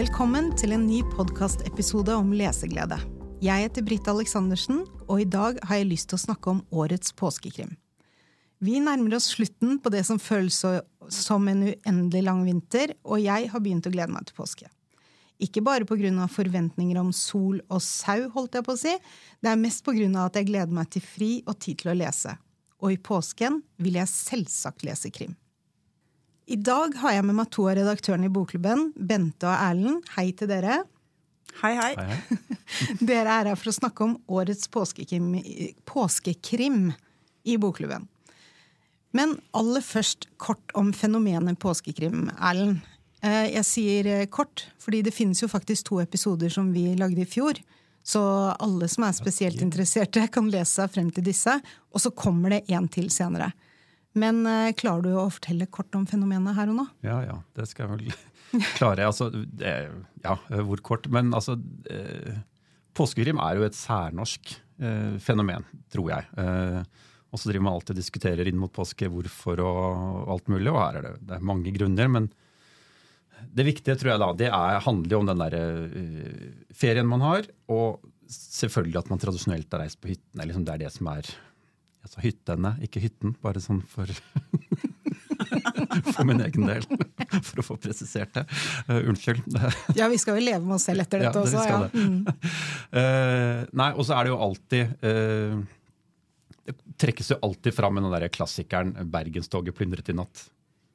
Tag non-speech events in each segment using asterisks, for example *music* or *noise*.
Velkommen til en ny podkastepisode om leseglede. Jeg heter Britt Aleksandersen, og i dag har jeg lyst til å snakke om årets påskekrim. Vi nærmer oss slutten på det som føles som en uendelig lang vinter, og jeg har begynt å glede meg til påske. Ikke bare pga. forventninger om sol og sau, holdt jeg på å si, det er mest pga. at jeg gleder meg til fri og tid til å lese. Og i påsken vil jeg selvsagt lese krim. I dag har jeg med meg to av redaktørene i Bokklubben, Bente og Erlend. Hei til dere. Hei, hei. Hei, hei. *laughs* Dere er her for å snakke om årets påskekrim, påskekrim i Bokklubben. Men aller først kort om fenomenet påskekrim, Erlend. Eh, Jeg sier eh, kort, fordi det finnes jo faktisk to episoder som vi lagde i fjor. Så alle som er spesielt interesserte, kan lese seg frem til disse. Og så kommer det en til senere. Men eh, klarer du å fortelle kort om fenomenet her og nå? Ja, ja, det skal jeg vel *laughs* klare. Altså, ja, hvor kort. Men altså eh, Påskekrim er jo et særnorsk eh, fenomen, tror jeg. Og så driver man alltid og diskuterer inn mot påske hvorfor og alt mulig. Og her er det, det er mange grunner. men det viktige tror jeg da, det er, handler jo om den der ferien man har, og selvfølgelig at man tradisjonelt har reist på hyttene. Liksom det er det som er altså hyttene, ikke hytten. Bare sånn for *laughs* For min egen del, *laughs* for å få presisert det. Uh, unnskyld. *laughs* Ja, vi skal jo leve med oss selv etter Ja, dette det også. skal Ja. det. Mm. Uh, nei, og så er det jo alltid uh, Det trekkes jo alltid fram med den der klassikeren 'Bergenstoget plyndret i natt'.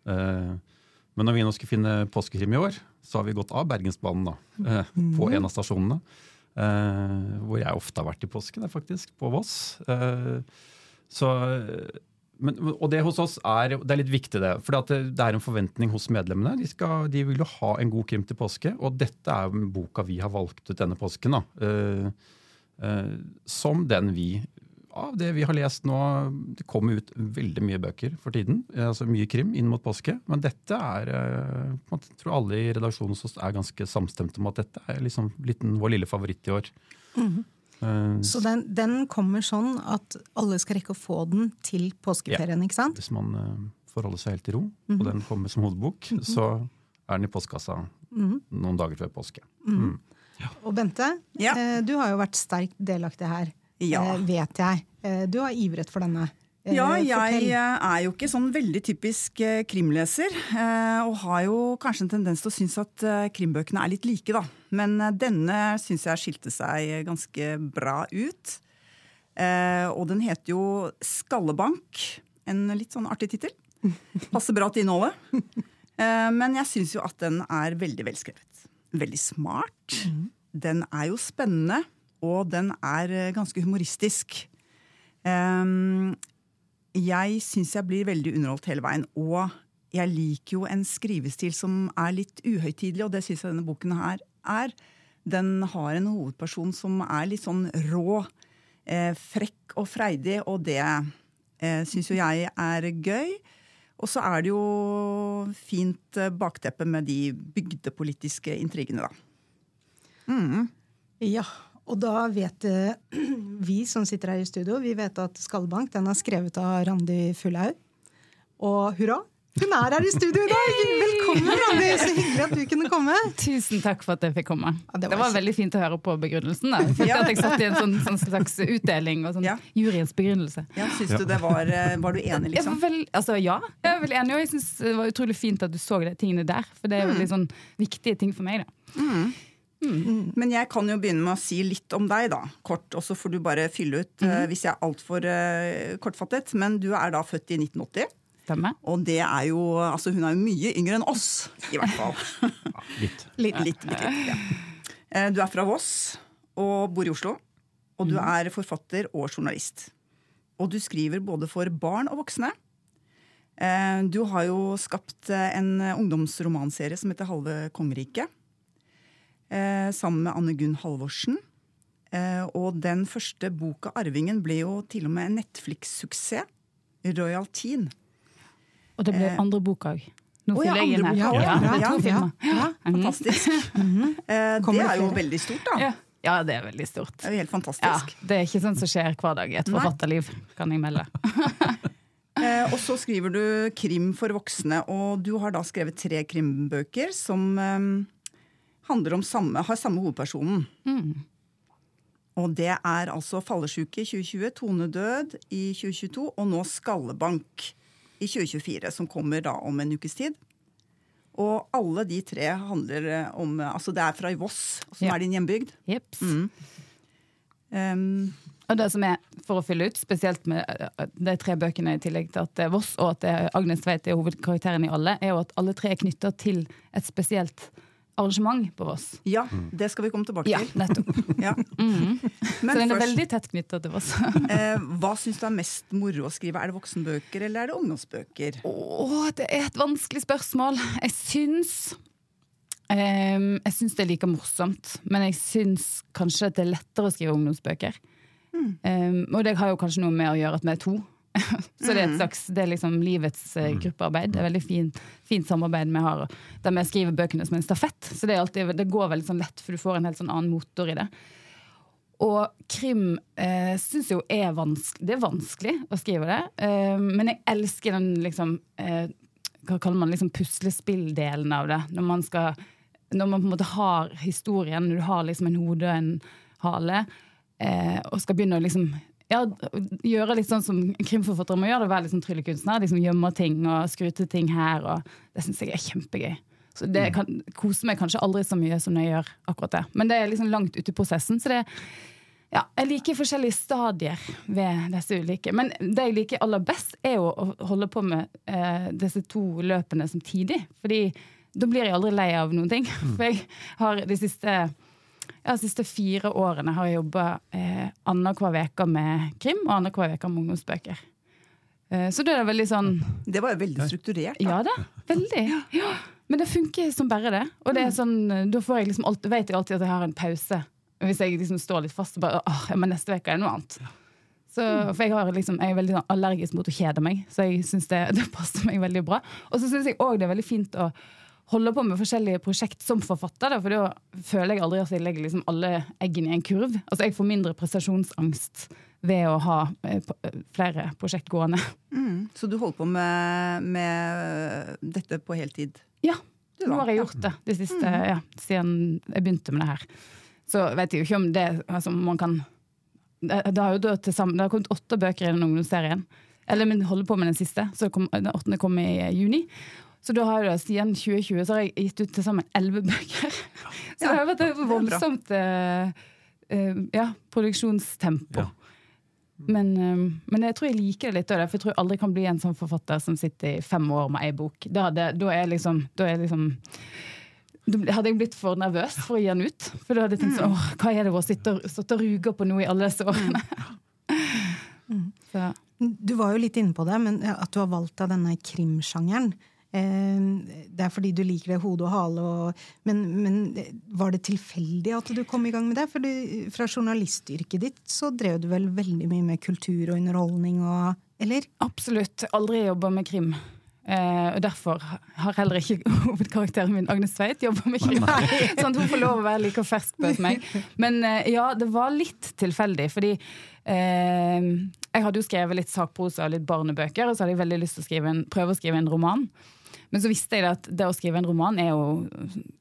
Men når vi nå skulle finne påskekrim i år, så har vi gått av Bergensbanen da, på en av stasjonene. Eh, hvor jeg ofte har vært i påsken, faktisk, på Voss. Eh, så, men, og det hos oss er, det er litt viktig, det. For det, det er en forventning hos medlemmene. De, skal, de vil jo ha en god krim til påske, og dette er boka vi har valgt ut denne påsken. uh, eh, som den vi av det vi har lest nå Det kommer ut veldig mye bøker for tiden. eh, altså Mye krim inn mot påske. Men dette er Jeg tror alle i redaksjonen hos oss er ganske samstemte om at dette er liksom liten, vår lille favoritt i år. Eh, Så den, den kommer sånn at alle skal rekke å få den til påskeferien, ikke sant? Hvis man eh, forholder seg helt til ro, og den kommer som hovedbok, så er den i postkassa noen dager før påske. Mm. Og Bente, Ja. uh, du har jo vært sterkt delaktig her, Ja. vet jeg. Du har ivret for denne. Eh, Ja, jeg eh, er jo ikke sånn veldig typisk eh, krimleser. Og har jo kanskje en tendens til å synes at krimbøkene er litt like, da. Men denne syns jeg skilte seg ganske bra ut. Og den heter jo Skallebank. En litt sånn artig tittel. Passer bra til innholdet. Men jeg syns jo at den er veldig velskrevet. Veldig smart. Den er jo spennende, og den er ganske humoristisk. Um, jeg syns jeg blir veldig underholdt hele veien. Og jeg liker jo en skrivestil som er litt uhøytidelig, og det syns jeg denne boken her er. Den har en hovedperson som er litt sånn rå, eh, frekk og freidig, og det eh, syns jo jeg er gøy. Og så er det jo fint eh, bakteppe med de bygdepolitiske intrigene, da. Ja, og da vet eh, *clears throat* vi som sitter her i studio, vi vet at Skallebank den er skrevet av Randi Fullhaug. Og hurra, hun er her i studio i dag! Velkommen, Randi! Så hyggelig at du kunne komme. Tusen takk for at jeg fikk komme. Ja, det det, var var veldig fint å høre på begrunnelsen. Da. Jeg *laughs* følte Ja. at jeg satt i en sånn, sånn slags utdeling og sånn Ja. juryens begrunnelse. Ja, synes du det var eh, Var du enig, Jeg liksom? vel, altså, ja, jeg er vel enig, og jeg synes det var utrolig fint at du så de tingene der. For det er veldig sånn viktige ting for meg. da. Men jeg kan jo begynne med å si litt om deg, da. Kort. Og så får du bare fylle ut eh, hvis jeg er altfor uh, kortfattet. Men du er da født i 1980. Stemme. Og det er jo Altså, hun er jo mye yngre enn oss, i hvert fall. *laughs* Ja, litt. litt, litt, litt, ja. Eh, Du er fra Voss og bor i Oslo. Og du er forfatter og journalist. Og du skriver både for barn og voksne. Eh, Du har jo skapt eh, en ungdomsromanserie som heter Halve kongeriket. Eh, Sammen med Anne Gunn Halvorsen. Eh, Og den første boka, 'Arvingen', ble jo til og med en Netflix-suksess. Royal Teen. Og det ble Eh. andre boka òg. Nå fyller jeg inn her. Ja, ja. Ja, ja. Ja. Fantastisk. *laughs* Kommer Det det er jo veldig stort, da. Ja. ja, det er veldig stort. Det er jo helt Ja, fantastisk. det er ikke sånt som skjer hver dag i et forfatterliv, kan jeg melde. *laughs* Eh, og så skriver du krim for voksne, og du har da skrevet tre krimbøker som eh, handler om samme, har samme hovedpersonen. Mm. Og det er altså Fallesyke i 2020, Tonedød i 2022 og nå Skallebank i 2024, som kommer da om en ukes tid. Og alle de tre handler eh, om Altså det er fra Voss, som Ja. er din hjembygd. Jeps. Mm. Um, Og det som er, for å fylle ut, spesielt med eh, de tre bøkene i tillegg til at det er Voss, og at det er Agnes Tveit er hovedkarakteren i alle, er jo at alle tre er knytta til et spesielt arrangement på Voss. ja, det skal vi komme tilbake Ja, til. nettopp. *laughs* Ja. Mhm. Men Så den er først, veldig tett knytta til Voss. *laughs* eh, hva syns du er mest moro å skrive? Er det voksenbøker eller er det ungdomsbøker? Åh, det er et vanskelig spørsmål. Jeg syns um, Jeg syns det er like morsomt, men jeg syns kanskje at det er lettere å skrive ungdomsbøker. Ehm, og det har jo kanskje noe med å gjøre at vi er to. *laughs* Så det er et slags Det er liksom livets eh, gruppearbeid. Det er veldig fint, fint samarbeid vi har, der vi skriver bøkene som en stafett. Så det, er alltid, det går veldig sånn lett, for du får en helt sånn annen motor i det. Og krim eh, syns jo er vanskelig. Det er vanskelig å skrive det, eh, men jeg elsker den liksom eh, Hva kaller man liksom puslespilldelen av det. Når man skal Når man på en måte har historien, når du har liksom en hode og en hale, eh, og skal begynne å liksom ja, gjøre litt sånn som krimforfattere må gjøre det, være litt sånn tryllekunstner. Liksom gjemme ting og skruter ting her. Og det syns jeg er kjempegøy. Så det kan, koser meg kanskje aldri så mye som jeg gjør akkurat det. Men det er liksom langt ute i prosessen. Så det, ja, jeg liker forskjellige stadier ved disse ulike. Men det jeg liker aller best, er jo å holde på med eh, disse to løpene samtidig. Fordi da blir jeg aldri lei av noen ting. For jeg har de siste, de siste fire årene har jeg jobba eh, annenhver uke med krim og annenhver uke med ungdomsbøker. Eh, så det er veldig sånn Det var jo veldig strukturert. Da. ja da, veldig. Ja. Men det funker som bare det. Og det er sånn, da får jeg liksom alt, vet jeg alltid at jeg har en pause. Hvis jeg liksom står litt fast og bare åh, men neste uke er det noe annet. Så, for jeg, har liksom, jeg er veldig sånn allergisk mot å kjede meg, så jeg syns det, *laughs* det passer meg veldig bra. Og så syns jeg òg det er veldig fint å holde på med forskjellige prosjekt som forfatter, da, for da føler jeg aldri at jeg legger liksom alle eggene i en kurv. Altså Jeg får mindre prestasjonsangst ved å ha eh, flere prosjekt gående. Mm. Så du holder på med, med dette på heltid? Ja, nå har jeg gjort det de siste, ja, siden jeg begynte med det her. Så vet jeg jo ikke om det altså, man kan det, det har jo da til sammen, det har kommet åtte bøker i den ungdomsserien. Eller men holder på med den siste. Så den åttende kom i eh, juni. Så da har jeg siden 2020 så har jeg gitt ut til sammen elleve bøker. *laughs* Så det har vært et voldsomt eh, eh, ja, produksjonstempo. Ja. Men, eh, men jeg tror jeg liker det litt av det, for jeg tror jeg aldri kan bli en sånn forfatter som sitter i fem år med ei bok. Da, hadde, da er liksom, da er liksom hadde jeg blitt for nervøs for å gi den ut. For da hadde jeg tenkt sånn, åh, hva er det å sitte og, ruge på noe i alle disse årene? *laughs* Så, Du var jo litt inne på det, men at du har valgt deg denne krimsjangeren. Eh, Det er fordi du liker det hode og hale, og, men, men var det tilfeldig at du kom i gang med det? For du, fra journalistyrket ditt så drev du vel veldig mye med kultur og underholdning og Eller? absolutt. Aldri jobba med krim. Eh, og derfor har heller ikke *laughs* hovedkarakteren min, Agnes Tveit, jobba med krim. *laughs* sånn at hun får lov å være like fersk på meg. Men eh, ja, det var litt tilfeldig, fordi eh, jeg hadde jo skrevet litt sakprosa og litt barnebøker, og så hadde jeg veldig lyst til å skrive en, prøve å skrive en roman. Men så visste jeg at det å skrive en roman er jo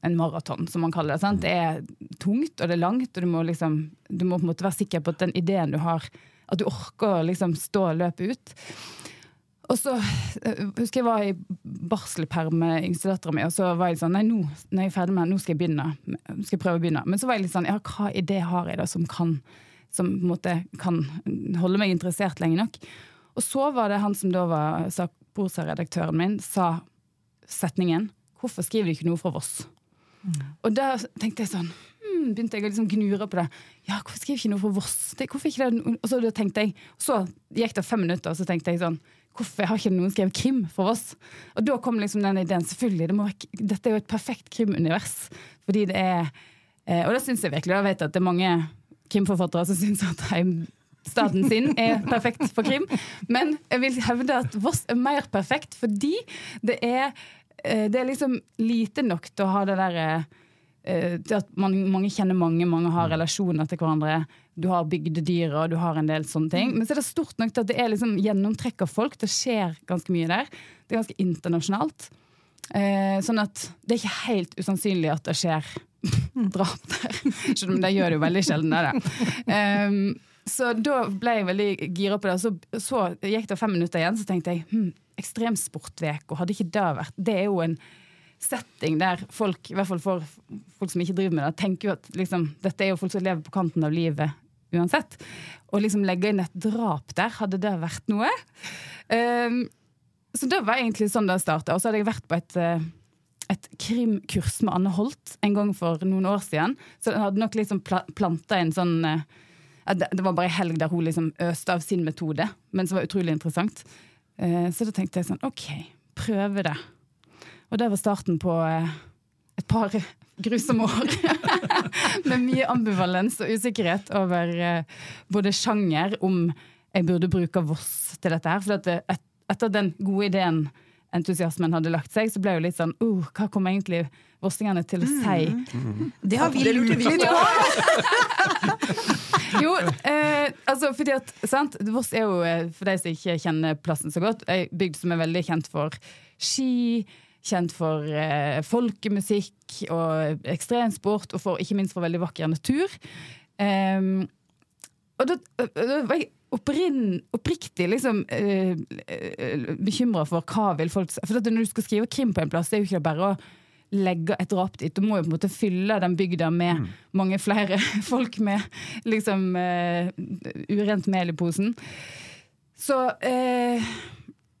en maraton, som man kaller det. Sant? Det er tungt og det er langt, og du må, liksom, du må på en måte være sikker på at den ideen du har, at du orker å liksom stå løpe ut. Og så eh, husker jeg var i barselperm med yngstedattera mi, og så var jeg sånn Nei, nå når jeg er ferdig med det, nå skal jeg begynne. Skal jeg prøve å begynne. Men så var jeg litt sånn Ja, hva idé har jeg da som kan som på en måte kan holde meg interessert lenge nok? Og så var det han som da var sakprosa-redaktøren min, sa setningen 'Hvorfor skriver du ikke noe fra Voss?' Og da tenkte jeg sånn hmm, begynte jeg å liksom gnure på det. Ja, hvorfor skriver ikke noe fra Voss? Det, hvorfor ikke det? Og så da tenkte jeg, så gikk det fem minutter, og så tenkte jeg sånn Hvorfor har ikke noen skrevet krim for oss? Og da kom liksom den ideen. Selvfølgelig, det være- dette er jo et perfekt krimunivers. Fordi det er eh, Og det syns jeg virkelig. Jeg vet at det er mange krimforfattere som *laughs* syns at heimstaden sin er perfekt for krim. Men jeg vil hevde at Voss er mer perfekt fordi det er, eh, det er liksom lite nok til å ha det derre eh, til at man, mange kjenner mange, mange har relasjoner til hverandre. Du har bygdedyra, og du har en del sånne ting. Men så er det stort nok til at det er liksom gjennomtrekk av folk. Det skjer ganske mye der. Det er ganske internasjonalt. Eh, sånn at det er ikke helt usannsynlig at det skjer *laughs* drap der. Selv om det gjør det jo veldig sjelden. Det. Um, *laughs* så da ble jeg veldig gira på det. Så, så gikk det fem minutter igjen, så tenkte jeg hm, ekstremsportveko, hadde ikke det vært Det er jo en setting der folk, i hvert fall for folk som ikke driver med det, tenker jo at liksom, dette er jo folk som lever på kanten av livet uansett. Å liksom legge inn et drap der, hadde det vært noe? Um, så det var egentlig sånn det starta. Og så hadde jeg vært på et, eh, et krimkurs med Anne Holt en gang for noen år siden. Så den hadde nok liksom planta en sånn eh, Det var bare en helg der hun liksom øste av sin metode, men som var utrolig interessant. Eh, så da tenkte jeg sånn OK, prøve det. Og det var starten på et par *laughs* grusomme år. *laughs* Med mye ambivalens og usikkerhet over både sjanger, om jeg burde bruke Voss til dette her. For at etter den gode ideen, entusiasmen, hadde lagt seg, så ble det jo litt sånn uh, Hva kom egentlig vossingene til å si? Mm. Det har vi lurt litt på! *laughs* jo, eh, altså fordi at sant? Voss er jo, eh, for de som ikke kjenner plassen så godt, ei bygd som er veldig kjent for ski. Kjent for eh, folkemusikk og ekstremsport, og for, ikke minst for veldig vakker natur. Um, og da, da var jeg opprinn, oppriktig liksom, uh, bekymra for hva vil folk For når du skal skrive krim på en plass, det er jo ikke bare å legge et drap dit. Du må jo på en måte fylle den bygda med mm. mange flere *laughs* folk med liksom uh, urent mel i posen. Så uh,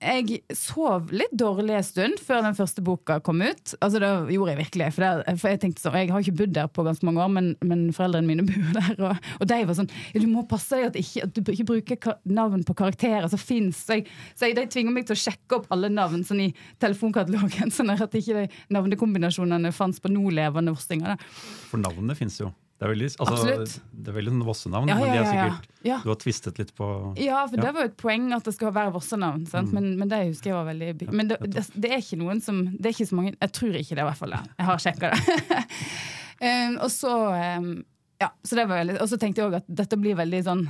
jeg sov litt dårlig en stund før den første boka kom ut. Altså Det gjorde jeg virkelig. For, der, for Jeg tenkte sånn, jeg har ikke bodd der på ganske mange år, men, men foreldrene mine *laughs* bor der. Og, og de var sånn Du må passe deg at, ikke, at du ikke bruker navn på karakterer som fins. Så, så de tvinger meg til å sjekke opp alle navn sånn i telefonkatalogen, *laughs* sånn at ikke de navnekombinasjonene fantes på nålevende vorstinger. For navnene fins jo. Det er veldig, altså, det er veldig sånn Vossenavn, ja, ja, ja, men de er sikkert, du har tvistet litt på Ja, for det var jo et poeng at det skal være Vossenavn. Mm. Men, men, det husker jeg var veldig Men det, det, det, er ikke noen som Det er ikke så mange Jeg tror ikke det, i hvert fall. Jeg har sjekka det. *laughs* um, og så um, Ja, så det var veldig Og så tenkte jeg òg at dette blir veldig sånn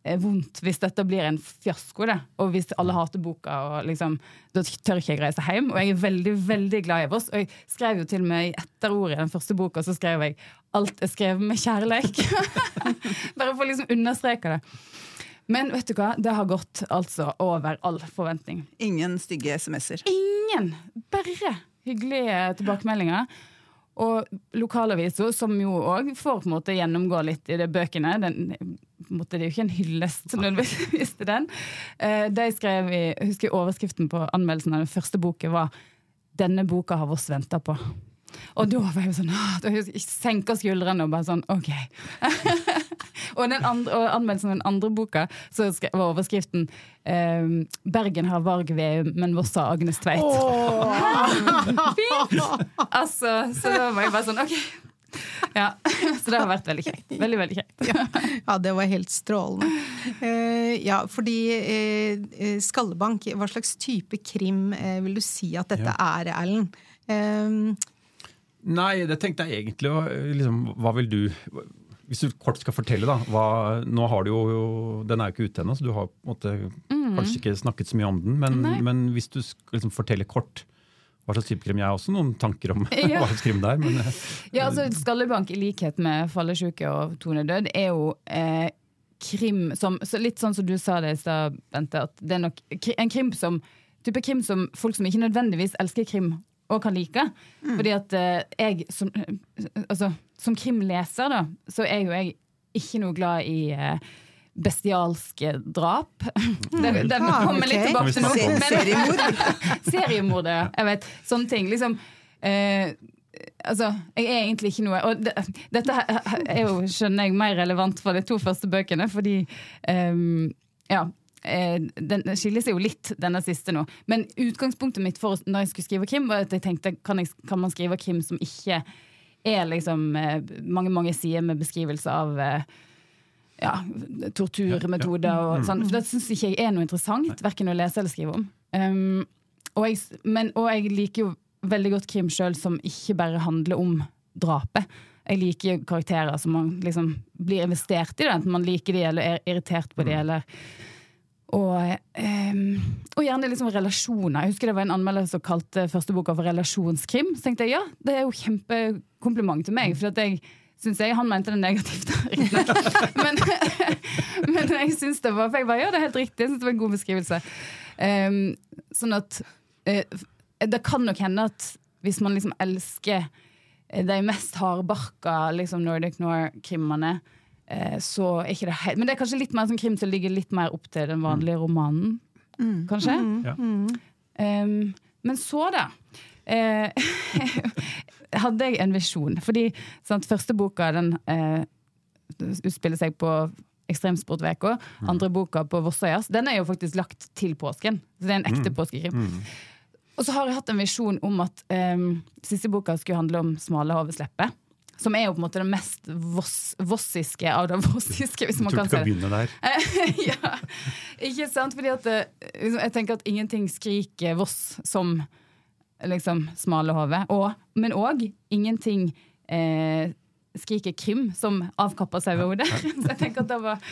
Eh, vondt hvis dette blir en fiasko. Det. Og hvis alle hater boka, og liksom, da tør ikke jeg reise hjem. Og jeg er veldig veldig glad i Voss. Og jeg skrev jo til og med i etterordet i den første boka så skrev jeg 'alt er skrevet med kjærleik'. *laughs* Bare for å liksom understreke det. Men vet du hva, det har gått altså over all forventning. Ingen stygge SMS-er? Ingen! Bare hyggelige tilbakemeldinger. Og lokalavisa, som jo òg får på en måte gjennomgå litt i de bøkene. Den, måte, det er jo ikke en hyllest nødvendigvis til den. Eh, de skrev i, jeg husker overskriften på anmeldelsen av den første boken var 'Denne boka har Voss venta på'. Og da var jeg sånn, jeg Senker skuldrene og bare sånn OK. *laughs* og, den andre, og anmeldelsen av den andre boka så var overskriften eh, 'Bergen har Varg Veum, men Voss har Agnes Tveit'. Oh. *laughs* Fint! Altså, så da var jeg bare sånn OK. Ja, Så det har vært veldig kjekt. Veldig, veldig kjekt. Ja, det var helt strålende. Uh, ja, fordi uh, Skallebank, hva slags type krim uh, vil du si at dette ja. er, Erlend? Nei, det tenkte jeg egentlig liksom, Hva vil du Hvis du kort skal fortelle, da. Hva, nå har du jo Den er jo ikke ute ennå, så du har måte mm. kanskje ikke snakket så mye om den. Men, men hvis du liksom forteller kort hva slags type krim. Jeg har også noen tanker om *laughs* ja. hva slags krim det er. Men, eh, *laughs* ja, altså Skallebank, i likhet med Fallesjuke og Tone Død, er jo eh, krim som så Litt sånn som du sa det i stad, Bente, at det er nok en krim som type krim som folk som ikke nødvendigvis elsker krim, og kan like. Mm. Fordi at eh, jeg som, altså, som krimleser, da, så er jo jeg ikke noe glad i eh, bestialske drap. Det, det ah, kommer litt tilbake til noe. Seriemord. *laughs* Seriemord, ja. Jeg vet. Sånne ting. Liksom eh, Altså, jeg er egentlig ikke noe Og det, dette er jo, skjønner jeg, mer relevant for de to første bøkene, fordi um, Ja. Eh, den skiller seg jo litt, denne siste nå. Men utgangspunktet mitt for når jeg skulle skrive krim, var at jeg tenkte kan, jeg, kan man skrive krim som ikke er liksom eh, mange mange sider med beskrivelse av uh, ja, torturmetoder og mm. sånn. For det syns ikke jeg er noe interessant, verken å lese eller skrive om. Um, og, jeg, men, og, jeg, liker jo veldig godt krim sjøl som ikke bare handler om drapet. Jeg liker karakterer som man liksom blir investert i, det, enten man liker de eller er irritert på de, mm. eller og, um, og gjerne liksom relasjoner. Jeg husker det var en anmelder som kalte første boka for relasjonskrim. Så tenkte jeg ja, det er jo kjempekompliment til meg. For jeg synes jeg, Han mente det negativt, *laughs* men, *laughs* men jeg syns det var For jeg bare, ja, det er helt riktig. Jeg synes det var en god beskrivelse. Um, sånn at uh, Det kan nok hende at hvis man liksom elsker de mest hardbarka liksom Nordic Noir-krimene, så er ikke det helt Men det er kanskje litt mer sånn krim som ligger litt mer opp til den vanlige romanen, kanskje? Ja. Um, men så, da. eh, *laughs* hadde jeg en visjon. Fordi sant, første boka den eh, utspiller seg på Ekstremsportveka. Andre boka på Vossøyas. Den er jo faktisk lagt til påsken. Så det er en ekte påskekrim. Og så har jeg hatt en visjon om at um, siste boka skulle handle om smale. Som er jo på en måte det mest voss, vossiske av det *laughs* vossiske, hvis man kan tror det. du tror du kan begynne der. *laughs* ja, ikke sant? Fordi at eh, liksom, jeg tenker at ingenting skriker Voss som liksom smale hode. Og, men òg ingenting eh, skriker krim som avkapper sauehode. *laughs* så jeg tenker at det var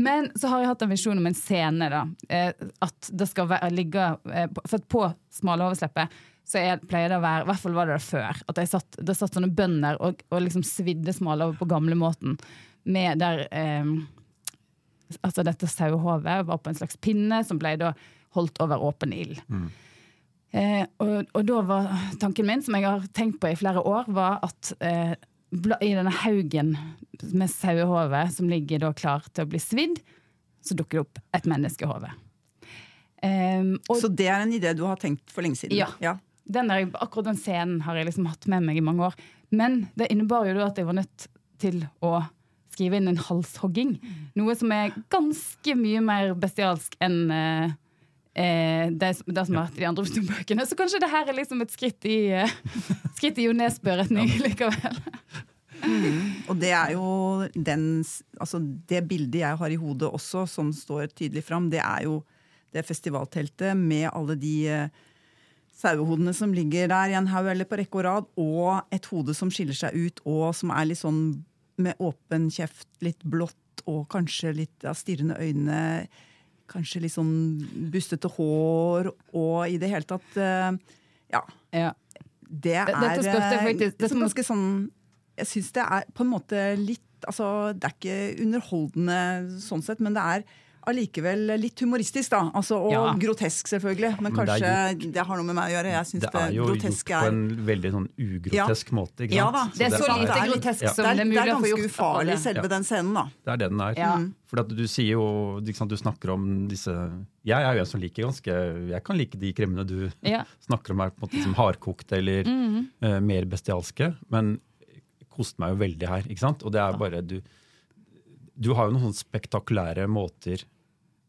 Men så har jeg hatt en visjon om en scene, da. Eh, at det skal være, ligge eh, på- For at på smalahove-sleppet så jeg pleier det å være, i hvert fall var det det før, at jeg satt, det satt sånne bønder og, og liksom svidde smalahove på gamlemåten. Med der eh, altså dette sauehovet var på en slags pinne som ble da holdt over åpen ild. Eh, og, og da var tanken min, som jeg har tenkt på i flere år, var at eh, i denne haugen med sauehove som ligger da klar til å bli svidd, så dukker det opp et menneskehove. Um, og Så det er en idé du har tenkt for lenge siden? Ja. Ja. Den der, akkurat den scenen har jeg liksom hatt med meg i mange år. Men det innebar jo at jeg var nødt til å skrive inn en halshogging. Noe som er ganske mye mer bestialsk enn eh, eh, det, som- det som har vært i de andre bøkene. Så kanskje det her er liksom et skritt i, eh, *laughs* skritt i Jo Nesbø-retning likevel. Og det er jo den, altså det bildet jeg har i hodet også, som står tydelig fram, det er jo det festivalteltet med alle de eh, sauehodene som ligger der i en haug eller på rekke og rad, og et hode som skiller seg ut, og som er litt sånn med åpen kjeft, litt blått, og kanskje litt ja, stirrende øyne. Kanskje litt sånn bustete hår, og i det hele tatt eh, Ja. Ja. Det er Dette spurte jeg faktisk- eh, dette må- ganske sånn Jeg syns det er på en måte litt Altså, det er ikke underholdende sånn sett, men det er allikevel litt humoristisk, da. Altså, og Ja. grotesk, selvfølgelig. Men Men det er kanskje det, har noe med meg å gjøre. Jeg syns Det det, er jo gjort på er en veldig sånn ugrotesk måte. Ikke sant? Ja da. Det er så er- lite er grotesk ja. som det er, det er det mulig er å få ganske Det ufarlig, ganske ufarlig, selve Ja. den scenen, da. Det er det den er. Ja. For du sier jo, ikke sant, du snakker om disse Jeg er jo en som liker ganske Jeg kan like de krimmene du Ja. *laughs* snakker om her, på en måte som hardkokte eller mm -hmm. uh, mer bestialske. Men koste meg jo veldig her. ikke sant? Og det er bare du Du har jo noen sånne spektakulære måter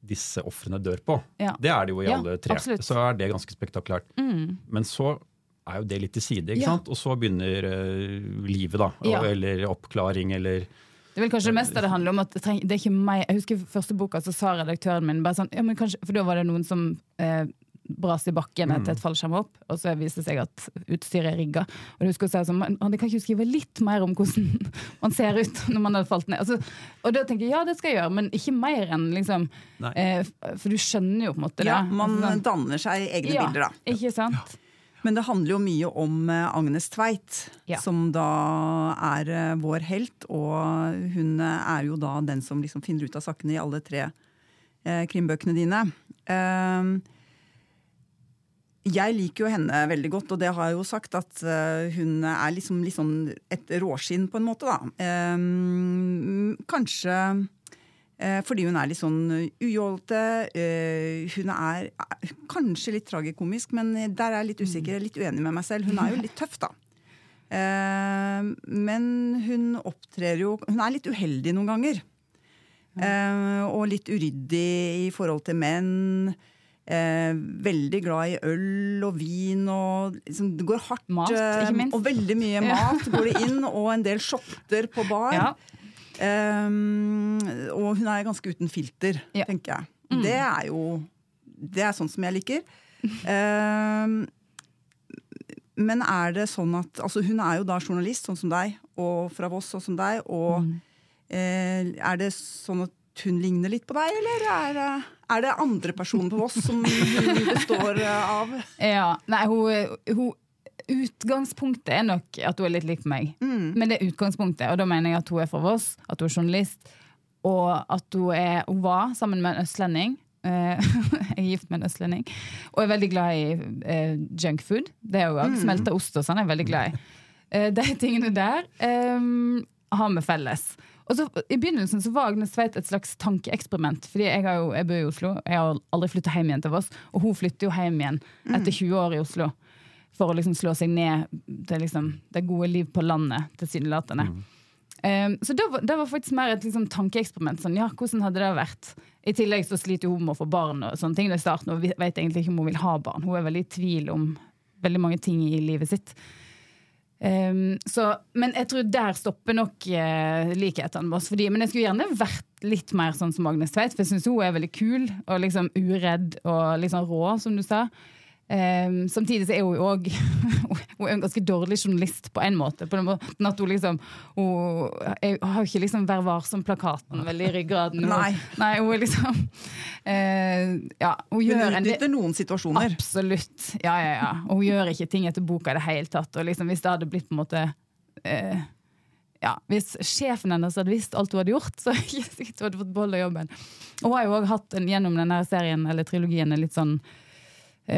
disse ofrene dør på. Ja. Det er det jo i Ja, alle tre. absolutt. Så er det ganske spektakulært. Mm. Men så er jo det litt til side, ikke Ja. sant? Og så begynner uh, livet, da. Og, Eller oppklaring, eller Det er vel kanskje det meste det handler om at det, treng, det er ikke meg. Jeg husker første boka så sa redaktøren min bare sånn, ja, men kanskje, For da var det noen som eh, brast i bakken Mm. etter et fallskjerm opp, og så viste det seg at utstyret er rigga. Og du husker å si at men han kan ikke skrive litt mer om hvordan *laughs* man ser ut når man har falt ned. Altså, og da tenker jeg ja, det skal jeg gjøre, men ikke mer enn liksom eh, For du skjønner jo på en måte det. Ja, man Altså, sånn- danner seg egne ja, bilder, da. Ikke sant? Men det handler jo mye om eh, Agnes Tveit, Ja. som da er eh, vår helt. Og hun eh, er jo da den som liksom finner ut av sakene i alle tre eh, krimbøkene dine. Eh, jeg liker jo henne veldig godt, og det har jeg jo sagt, at eh, hun er liksom, sånn et råskinn på en måte, da. Eh, kanskje eh, fordi hun er litt sånn ujålete. Eh, hun er eh, kanskje litt tragikomisk, men der er jeg litt usikker, litt uenig med meg selv. Hun er jo litt tøff, da. Eh, men hun opptrer jo Hun er litt uheldig noen ganger. Eh, og litt uryddig i forhold til menn. Eh, veldig glad i øl og vin og liksom, Det går hardt. Mat, eh, ikke minst. Og veldig mye mat går det *laughs* inn, og en del shotter på bar. Ja. Um, og hun er ganske uten filter, Ja. tenker jeg. Mm. Det er jo Det er sånn som jeg liker. Um, men er det sånn at altså Hun er jo da journalist, sånn som deg, og fra Voss, sånn som deg. Og Mm. eh, er det sånn at hun ligner litt på deg, eller er, det- Er det andre personer på Voss som hun består av? Ja, nei, hun, hun Utgangspunktet er nok at hun er litt lik meg. Mm. Men det er utgangspunktet, og da mener jeg at hun er fra Voss, at hun er journalist, og at hun, er, hun var sammen med en østlending. Eh, *laughs* jeg er gift med en østlending. Og er veldig glad i uh, junkfood. Det er hun òg. Mm. Smelta ost og sånn er jeg veldig glad i. Uh, de tingene der um, har vi felles. Og så, I begynnelsen så var Agnes Tveit et slags tankeeksperiment. Fordi jeg, har jo, jeg bor i Oslo, jeg har aldri flytta hjem igjen til Voss. Og hun flytter jo hjem igjen etter 20 år i Oslo. For å liksom slå seg ned til liksom, det gode liv på landet, tilsynelatende. Um, så det var, det var faktisk mer et liksom, tankeeksperiment. Sånn, ja, hvordan hadde det vært? I tillegg så sliter hun med å få barn og sånne ting i starten, og vet egentlig ikke om hun vil ha barn. Hun er veldig i tvil om veldig mange ting i livet sitt. Um, så, men jeg tror der stopper nok uh, likhetene oss. Fordi, men jeg skulle gjerne vært litt mer sånn som Agnes Tveit, for jeg syns hun er veldig kul og liksom uredd og sånn rå, som du sa. Um, samtidig så er hun jo òg *laughs* Hun er en ganske dårlig journalist på en måte. På den måten at Hun liksom Hun er, har jo ikke liksom Vær varsom-plakaten veldig i ryggraden. Hun- Nei. nei, hun er liksom uh, Ja, hun gjør Hun en utnytter noen situasjoner. Absolutt. Ja, ja, ja. Og hun gjør ikke ting etter boka i det hele tatt. Og liksom, hvis det hadde blitt på en måte uh, ja, Hvis sjefen hennes hadde visst alt hun hadde gjort, så *laughs* hadde hun fått beholde jobben. Og hun har jo også hatt en, gjennom denne serien eller trilogien en litt sånn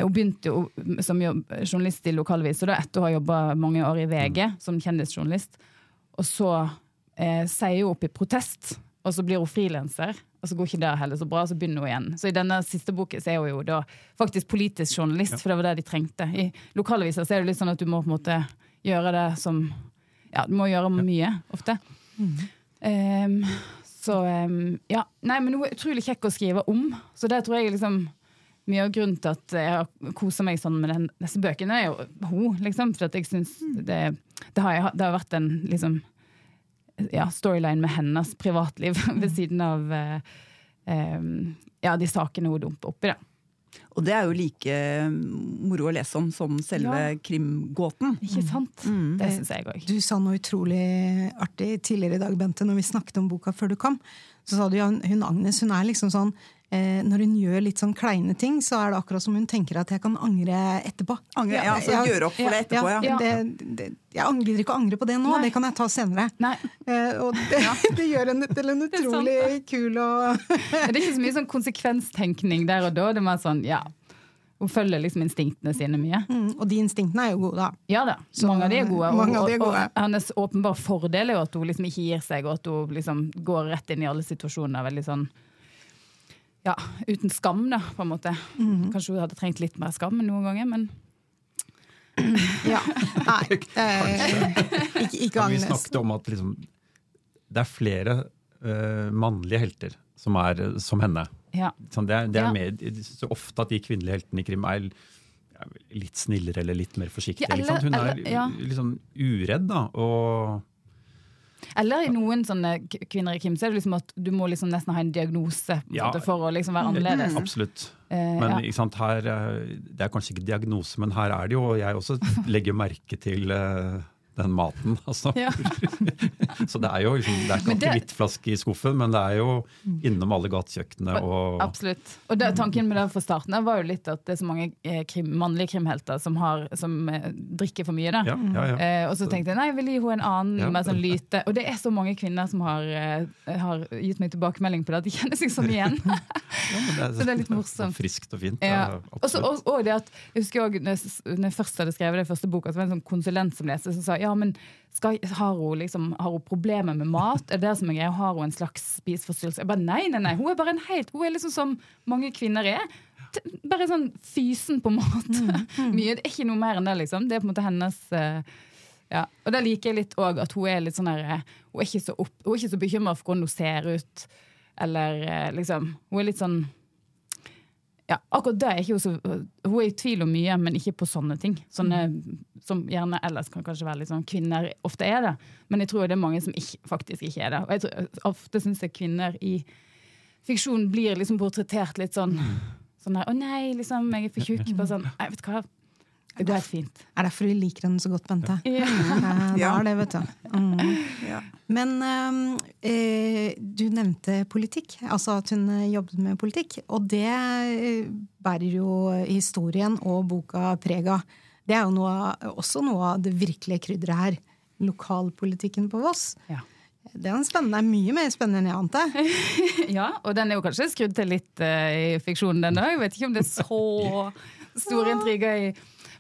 hun begynte jo som journalist i lokalvis, og da etter å ha jobba mange år i VG som kjendisjournalist. Og så eh, sier hun opp i protest, og så blir hun frilanser. Og så går ikke det heller så bra, så begynner hun igjen. Så i denne siste boken så er hun jo da faktisk politisk journalist, for det var det de trengte. I lokalaviser så er det litt sånn at du må på en måte gjøre det som Ja, du må gjøre mye, ofte. Um, så um, ja. Nei, men hun er utrolig kjekk å skrive om, så det tror jeg liksom mye av grunnen til at jeg har kosa meg sånn med den, disse bøkene, er jo hun, liksom. For at jeg syns det, det, har, det har vært en liksom ja, storyline med hennes privatliv *laughs* ved siden av eh, eh, ja, de sakene hun dumper oppi. Da. Og det er jo like moro å lese om som selve Ja. krimgåten. Ikke sant? Mm. Det syns jeg òg. Du sa noe utrolig artig tidligere i dag, Bente, når vi snakket om boka før du kom. Så sa du ja, hun Agnes hun er liksom sånn eh, Når hun gjør litt sånn kleine ting, så er det akkurat som hun tenker at jeg kan angre etterpå. Angre, ja, altså gjøre opp for det etterpå, ja. Det, det, jeg angrer ikke å angre på det nå, Nei. det kan jeg ta senere. Nei, Eh, og det, *laughs* det gjør henne til en utrolig kul og *laughs* det er ikke så mye sånn konsekvenstenkning der og da. Det er mer sånn, ja Hun følger liksom instinktene sine mye. mm, Og de instinktene er jo gode, da. Ja da, Så mange av de er gode. Og, mange av de er og, gode. og hennes åpenbare fordel er jo at hun liksom ikke gir seg, og at hun liksom går rett inn i alle situasjoner veldig sånn ja, uten skam, da, på en måte. Mm. Kanskje hun hadde trengt litt mer skam noen ganger, men *clears throat* Ja. Nei. *laughs* Eh, ikke, ikke Agnes. vi snakket om at liksom, det er flere uh, mannlige helter som er som henne. ja. Sånn, det er, det er Ja. med, så ofte at de kvinnelige heltene i krim er litt snillere eller litt mer forsiktige. Ja, eller? Hun eller- er ja. litt sånn uredd, da. Og Eller i noen sånne kvinner i Kim så er det liksom at du må liksom nesten ha en diagnose Ja. måte, for å liksom være annerledes. absolutt. Eh, Men ja. sant, her, eh, det er kanskje ikke diagnose, men her er det jo Og jeg også legger merke til eh, den maten, altså. Ja. *laughs* Så det er jo liksom, det er ikke det- hvittflaske i skuffen, men det er jo innom alle gatekjøkkenene og Absolutt. Og det, tanken med det fra starten av var jo litt at det er så mange eh, krim, mannlige krimhelter som, har, som eh, drikker for mye. da. Ja, ja, ja. Eh, og så tenkte jeg nei, jeg vil gi henne en annen mer sånn lyte. Og det er så mange kvinner som har, eh, har gitt meg tilbakemelding på det, at de kjenner seg sånn igjen. *laughs* Men Så det er litt morsomt. Friskt og fint. Ja. Ja, Og og, det at, jeg husker også, når jeg først hadde skrevet det første boka, så var det en sånn konsulent som leste, som sa ja, men skal, har, hun liksom, har hun problemer med mat? Er det det som er greia? Har hun en slags spiseforstyrrelse? Jeg bare nei, nei, nei. Hun er bare en helt Hun er liksom som mange kvinner er. Bare sånn fysen på mat. *laughs* Mye, det er ikke noe mer enn det, liksom. Det er på en måte hennes uh, ja. Og det liker jeg litt òg at hun er litt sånn her eh, Hun er ikke så, opp, hun er ikke så bekymra for hvordan hun ser ut, eller uh, liksom Hun er litt sånn ja, akkurat det er ikke hun så Hun er i tvil om mye, men ikke på sånne ting. Sånne, som gjerne ellers kan kanskje være litt sånn kvinner ofte er det. Men jeg tror det er mange som ikke, faktisk ikke er det. Og jeg tror, ofte syns jeg kvinner i fiksjon blir liksom portrettert litt sånn Sånn her 'Å nei, liksom, jeg er for tjukk.' Bare sånn jeg vet hva. Det går fint. Er derfor vi liker henne så godt, Bente. Ja. Det er det, vet du. Mm. Ja. Men eh, eh, du nevnte politikk, altså at hun eh, jobbet med politikk. Og det eh, bærer jo historien og boka preg av. Det er jo noe, også noe av det virkelige krydderet her. Lokalpolitikken på Voss. Ja. Det er spennende, mye mer spennende enn jeg ante. *laughs* ja, og den er jo kanskje skrudd til litt uh, i fiksjonen, den òg. Vet ikke om det er så store intriger i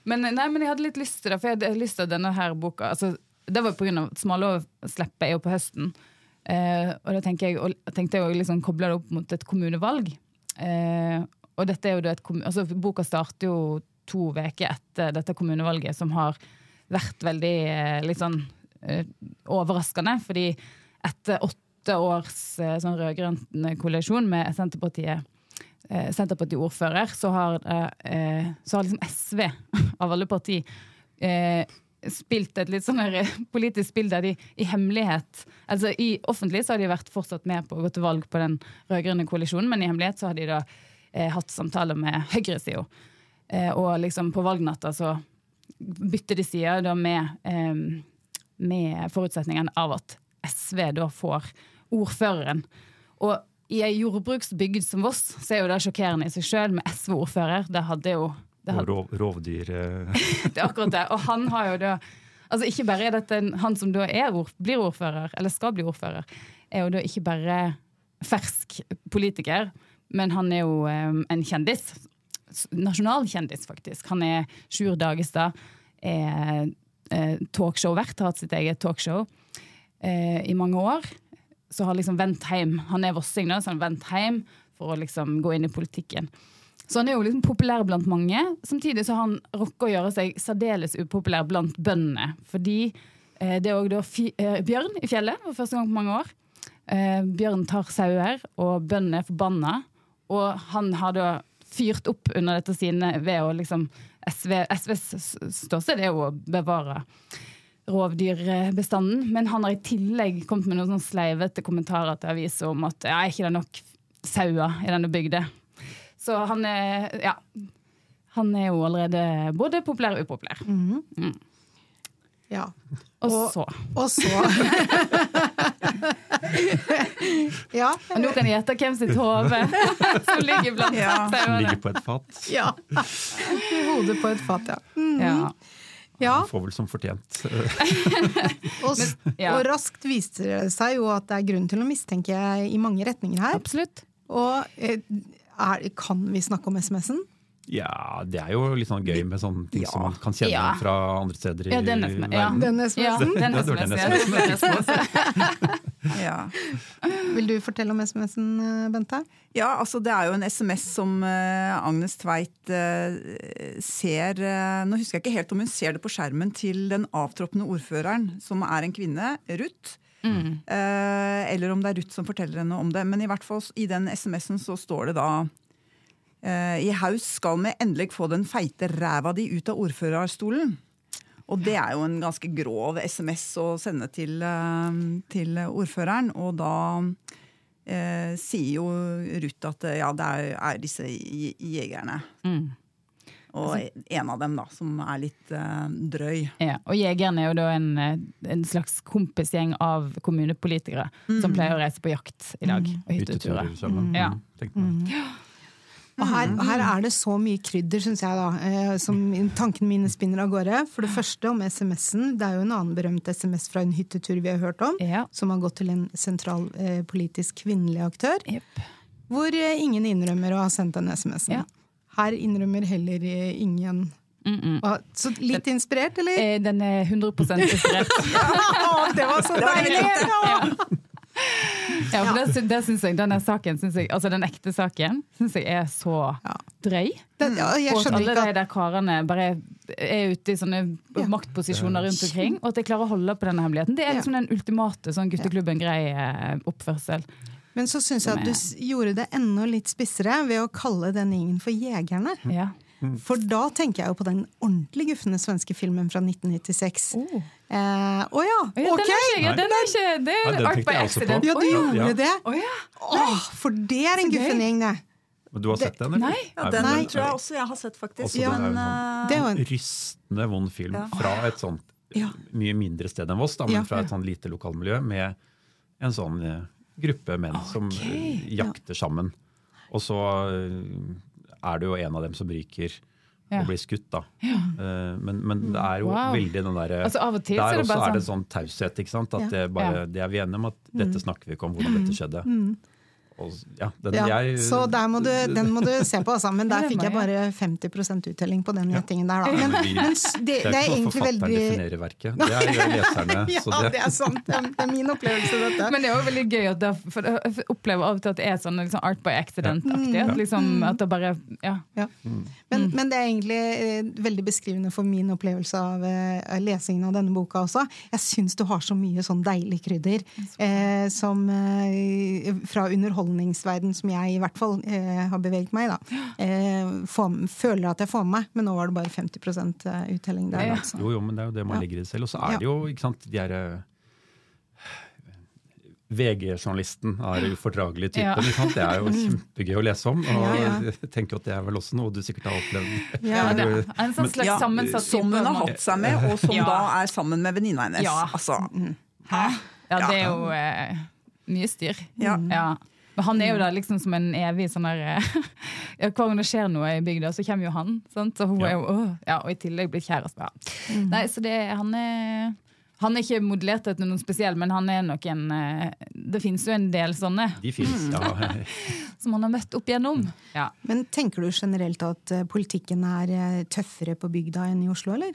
men, nei, men jeg hadde litt lyst til det, for jeg hadde lyst til denne her boka altså, Det var pga. Smalov-slippet er jo på høsten. Uh, og da jeg, og tenkte jeg å liksom koble det opp mot et kommunevalg. Uh, og dette er jo et, altså, Boka starter jo to uker etter dette kommunevalget, som har vært veldig litt sånn Eh, overraskende. fordi etter åtte års eh, sånn rød-grønn koalisjon med Senterpartiet eh, Senterparti-ordfører, så har, så har liksom SV, *laughs* av alle partier, spilt et litt sånn politisk spill der de i hemmelighet altså I offentlig så har de vært fortsatt med på å gå til valg på den rød-grønne koalisjonen, men i hemmelighet så har de da eh, hatt samtaler med høyresida. Eh, og liksom på valgnatta så bytter de side da med eh, med forutsetningen av at SV da får ordføreren. Og i ei jordbruksbygd som Voss, så er jo det sjokkerende i seg sjøl, med SV-ordfører. Det hadde jo hadde, Og rovdyr eh. *laughs* Det er akkurat det. Og han har jo da Altså ikke bare er dette han som da er, blir ordfører, eller skal bli ordfører, er jo da ikke bare fersk politiker, men han er jo um, en kjendis. Nasjonal kjendis, faktisk. Han er Sjur Dagestad. er eh, talkshow-vert, har hatt sitt eget talkshow eh, i mange år. Så har liksom vendt hjem. Han er vossing, da, så han har vendt hjem for å liksom gå inn i politikken. Så han er jo liksom populær blant mange. Samtidig så har han rukket å gjøre seg særdeles upopulær blant bøndene. Fordi eh, det er òg da eh, bjørn i fjellet for første gang på mange år. Eh, bjørn tar sauer, og bøndene er forbanna. Og han har da fyrt opp under dette sine ved å liksom SV, SVs ståsted er jo å bevare rovdyrbestanden, men han har i tillegg kommet med noen sånn sleivete kommentarer til aviser om at ja, er ikke det nok sauer i denne bygda. Så han er ja. Han er jo allerede både populær og upopulær. Mm -hmm. mm. Ja. Og, og så. Og så. *laughs* ja. Og nå kan jeg gjette hvem sitt hode *laughs* som ligger blant ja. Som ligger på et fat. Ja. Hodet på et fat, ja. Mm. ja. Ja. Får vel som fortjent. *laughs* og, ja. og, raskt viser det seg jo at det er grunn til å mistenke i mange retninger her. Absolutt. Og eh, er, kan vi snakke om SMS-en? Ja, det er jo litt sånn gøy med sånne ting ja. som man kan kjenne ja. fra andre steder i ja, den verden. Ja, den SMS-en. *laughs* *laughs* Ja. Vil du fortelle om SMS-en, eh, Bente? Ja, altså det er jo en SMS som uh, Agnes Tveit uh, ser uh, Nå husker jeg ikke helt om hun ser det på skjermen til den avtroppende ordføreren, som er en kvinne, Ruth. Mm. eller om det er Ruth som forteller henne om det. Men i hvert fall i den SMS-en så står det da Eh, I haus skal vi endelig få den feite ræva di ut av ordførerstolen. Og det er jo en ganske grov SMS å sende til, eh, til ordføreren. Og da eh, sier jo Ruth at ja, det er, er disse jegerne. Mm. Og en av dem da, som er litt uh, drøy. Ja, og Jegeren er jo da en, en slags kompisgjeng av kommunepolitikere mm. som pleier å reise på jakt i dag. Mm. Og hytteturer. Mm. Ja. Mm. Og her, mm. her, er det så mye krydder, syns jeg, da, eh, som tankene mine spinner av gårde. For det første om SMS-en. Det er jo en annen berømt SMS fra en hyttetur vi har hørt om, ja. som har gått til en sentral eh, politisk kvinnelig aktør. Yep. Hvor eh, ingen innrømmer å ha sendt den SMS-en. Ja. Her innrømmer heller eh, ingen Mm -mm. Så litt inspirert, eller? Eh, den er 100 inspirert. *laughs* ja, det var så deilig! Ja. Ja, for det, det synes jeg, Denne saken, synes jeg, altså den ekte saken, syns jeg er så ja. drøy. Den, ja, og at alle de der karene bare er ute i sånne maktposisjoner rundt omkring. Og at de klarer å holde på denne hemmeligheten. Det er liksom den ultimate sånn gutteklubben-grei eh, oppførsel. Men så syns jeg at du gjorde det enda litt spissere ved å kalle den gjengen for Jegerne. Ja. Mm. For da tenker jeg jo på den ordentlig gufne svenske filmen fra 1996. Å oh. eh, oh ja, ok! Ja, den er ikke, det er ja, Art by Accident. Ja, du gjorde ja. det? Ja. oh, for det er en guffen gjeng, det. Du har sett den? eller? Nei, ja, den Nei. tror jeg også jeg har sett, faktisk. Også, det er en sånn, det er en rystende vond film fra et sånt mye mindre sted enn Voss, da, men fra et sånn lite lokalmiljø med en sånn eh, gruppe menn som eh, jakter sammen. Og så eh, er det jo en av dem som ryker Ja. og blir skutt, da. Ja. Men, men det er jo Wow. veldig den derre Altså, av og til Der er det bare er det sånn- sånn taushet, ikke sant. At Ja. det, bare, det er vi enige om at dette snakker vi ikke om, hvordan dette skjedde. Og, ja, den, Ja, jeg, så der må du, den må du se på, altså. Men der fikk jeg bare 50% uttelling på den gjettingen der, da. Men, men vi- men s- det, det det er er ikke hva egentlig forfatteren veldig definerer verket. Det er jo leserne. *laughs* Ja, så det er sant. Det er, det er min opplevelse, dette. Men det er jo veldig gøy at det, for jeg opplever av og til at det er sånn liksom art by accident-aktig. At, liksom, at det bare ja. Ja. Men, men det er egentlig eh, veldig beskrivende for min opplevelse av eh, lesingen av denne boka også. Jeg syns du har så mye sånn deilig krydder eh, som eh, fra underholdningsverden som jeg i hvert fall eh, har beveget meg i. Eh, føler at jeg får med meg, men nå var det bare 50% uttelling der. Ja. Altså. Jo, jo, men det er jo det man Ja. legger i det selv. Og så er Ja. det jo ikke sant, de her VG-journalisten er ufordragelig type. Ja. sant? Det er jo *laughs* kjempegøy å lese om. Og Ja, ja. jeg tenker at det er vel også noe du sikkert har opplevd. Ja, *laughs* det er en sånn slags sammensatt Som hun har hatt seg med, og som Ja. da er sammen med venninna hennes. Ja. Altså, Hæ? Ja, Ja. det er jo eh, mye styr. Ja. Men han er jo der liksom som en evig sånn der eh, *laughs* ja, Hver gang det skjer noe i bygda, så kommer jo han. Sant? Så hun Ja. er jo, åh, ja, Og i tillegg blitt kjæreste. Ja. Nei, så det, han er han er ikke modellert etter noen spesiell, men han er nok en eh, Det finnes jo en del sånne De fins, *laughs* ja. som han har møtt opp igjennom. Ja. Men tenker du generelt at eh, politikken er tøffere på bygda enn i Oslo, eller?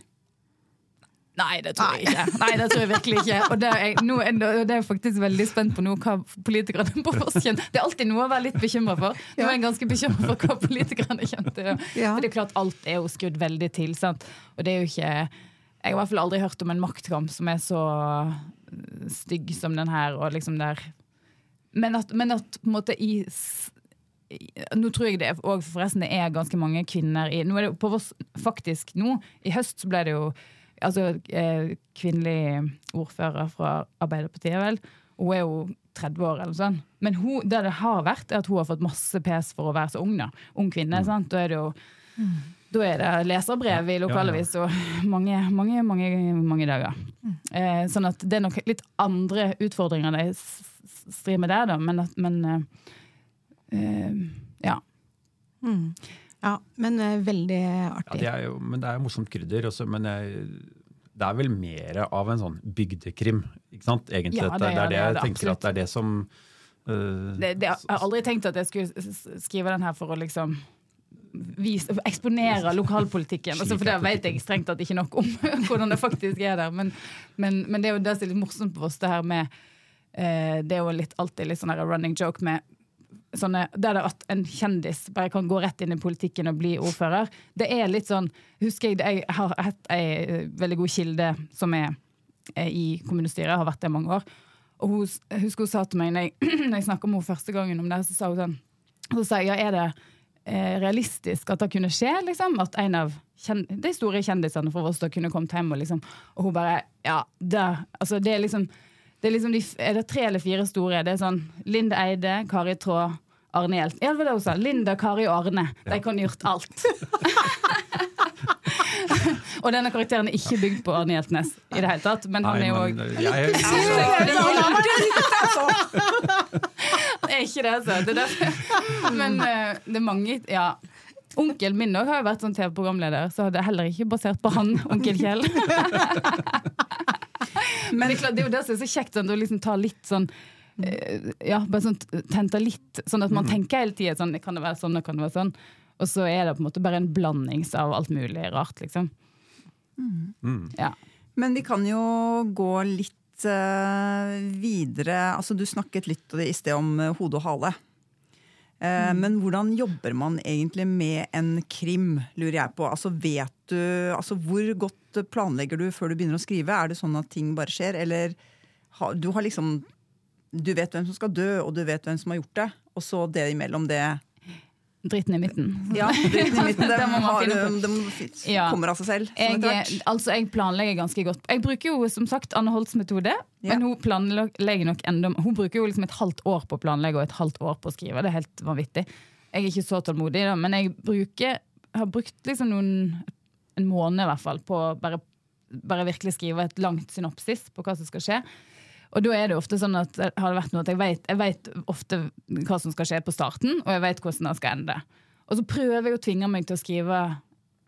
Nei, det tror jeg ikke. Nei, det tror jeg virkelig ikke. Og det er, jeg, nå, det- er jeg faktisk veldig spent på nå, hva politikerne på Voss kjenner. Det er alltid noe å være litt bekymra for. Nå er jeg ganske bekymra for hva politikerne kjente. Ja. For det er klart alt er jo skrudd veldig til. Sant? Og det er jo ikke Jeg har i hvert fall aldri hørt om en maktkamp som er så stygg som den her, og liksom der Men at, men at på en måte i nå tror jeg det er- forresten det er ganske mange kvinner i er på Voss faktisk nå. I høst så ble det jo altså, eh, kvinnelig ordfører fra Arbeiderpartiet, vel. Hun er jo 30 år eller sånn. Men hun, det det har vært, er at hun har fått masse pes for å være så ung. da. Ung kvinne. sant? Da er det jo da er det leserbrev i lokalavis og mange, mange, mange, mange dager. Eh, sånn at det er nok litt andre utfordringer de strir med der, da. Men, at, men eh, eh, ja. Mm. Ja, men veldig veldig ja artig. det er jo, men det er jo morsomt krydder. Også, men jeg, det er vel mer av en sånn bygdekrim, ikke sant? Egentlig. Ja, det det, er det det, jeg det er tenker at det er det som uh, Det, det, jeg har aldri tenkt at jeg skulle skrive den her for å liksom vise, eksponere lokalpolitikken. Altså, for det vet jeg strengt tatt ikke nok om *laughs* hvordan det faktisk er der. Men, men, men det er jo det som er litt morsomt på oss, det her med eh, Det er jo litt, alltid litt sånn running joke med sånne, der det at en kjendis bare kan gå rett inn i politikken og bli ordfører. Det er litt sånn Husker jeg jeg har hatt ei eh, veldig god kilde som er er i kommunestyret, har vært det i mange år. Og hun, husker hun sa til meg når jeg, *clears throat* når jeg snakka med henne første gangen om det, så sa hun sånn Så sa jeg ja, er det eh, realistisk at det kunne skje? liksom? At en av de store kjendisene fra Voss kunne kommet hjem og liksom Og hun bare Ja, det, altså, det er liksom det er liksom de, er det tre eller fire store? Det er sånn Linda Eide, Kari Traa, Arne Hjelten. Ja, det var det hun sa. Linda, Kari og Arne. De kan gjort alt. *laughs* og denne karakteren er ikke bygd på Arne Hjeltnes i det hele tatt, men han Nei, er jo òg *laughs* Det er ikke det, altså. Det er derfor. Men eh, det er mange Ja. Onkelen min også har jo vært sånn TV-programleder, så det er heller ikke basert på han, onkel Kjell. *laughs* Men det er, klart, det er jo det som er så kjekt, sånn, å liksom ta litt sånn eh, Ja, bare sånn tente litt, sånn at man tenker hele tida sånn Kan det være sånn, kan det være sånn? Og så er det på en måte bare en blandings av alt mulig rart, liksom. Ja. Men vi kan jo gå litt uh, videre. Altså, du snakket litt i sted om uh, hode og hale. Eh, Men hvordan jobber man egentlig med en krim, lurer jeg på. Altså, vet du, altså, hvor godt planlegger du før du begynner å skrive? Er det sånn at ting bare skjer, eller du har liksom Du vet hvem som skal dø, og du vet hvem som har gjort det, og så det imellom det Dritten i midten. Ja, dritten i midten, *laughs* det, Det må har, Ja. kommer av seg selv. Jeg, altså, jeg planlegger ganske godt. Jeg bruker jo som sagt Anne Holts metode, Ja. men hun planlegger nok enda Hun bruker jo liksom et halvt år på å planlegge og et halvt år på å skrive. Det er helt vanvittig. Jeg er ikke så tålmodig, da, men jeg bruker, har brukt liksom noen en måned i hvert fall på å bare, bare virkelig skrive et langt synopsis på hva som skal skje. Og da er det ofte sånn at det vært noe at jeg vet, jeg vet ofte hva som skal skje på starten, og jeg vet hvordan det skal ende. Og så prøver jeg å tvinge meg til å skrive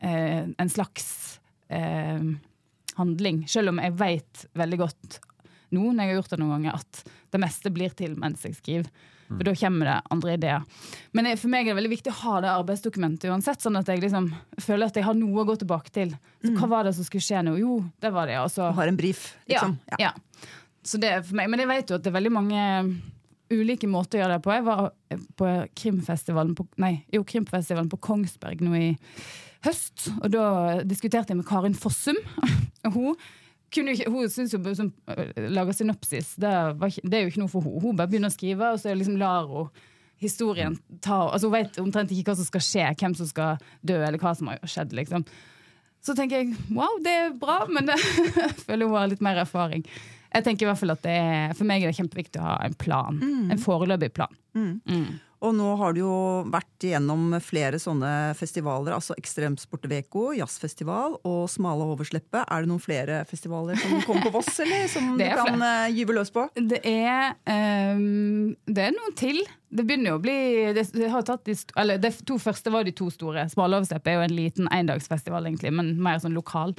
eh, en slags eh, handling, selv om jeg vet veldig godt nå når jeg har gjort det noen ganger, at det meste blir til mens jeg skriver. For da kommer det andre ideer. Men for meg er det veldig viktig å ha det arbeidsdokumentet uansett, sånn at jeg liksom føler at jeg har noe å gå tilbake til. Så hva var det som skulle skje nå? Jo, det var det. Og så har en brief, liksom. ja, ja. Så det er for meg. Men jeg vet jo at det er veldig mange ulike måter å gjøre det på. Jeg var på krimfestivalen på, nei, jo, krimfestivalen på Kongsberg nå i høst, og da diskuterte jeg med Karin Fossum. *laughs* Og hun kunne hun syns jo som øh, lager synopsis, det, var det er jo ikke noe for henne. Hun bare begynner å skrive, og så liksom lar hun historien ta altså Hun vet omtrent ikke hva som skal skje, hvem som skal dø, eller hva som har skjedd. liksom. Så tenker jeg wow, det er bra, men *laughs* jeg føler hun har litt mer erfaring. Jeg tenker i hvert fall at det er, For meg er det kjempeviktig å ha en plan. En foreløpig plan. Mm. Og nå har du jo vært gjennom flere sånne festivaler, altså Ekstremsportveko, jazzfestival og Smale oversleppet. Er det noen flere festivaler som kommer på Voss, eller som *laughs* du kan eh, gyve løs på? Det er um, Det er noen til. Det begynner jo å bli det, det, har tatt de, eller de to første var de to store. Smale oversleppe er jo en liten endagsfestival, egentlig, men mer sånn lokal.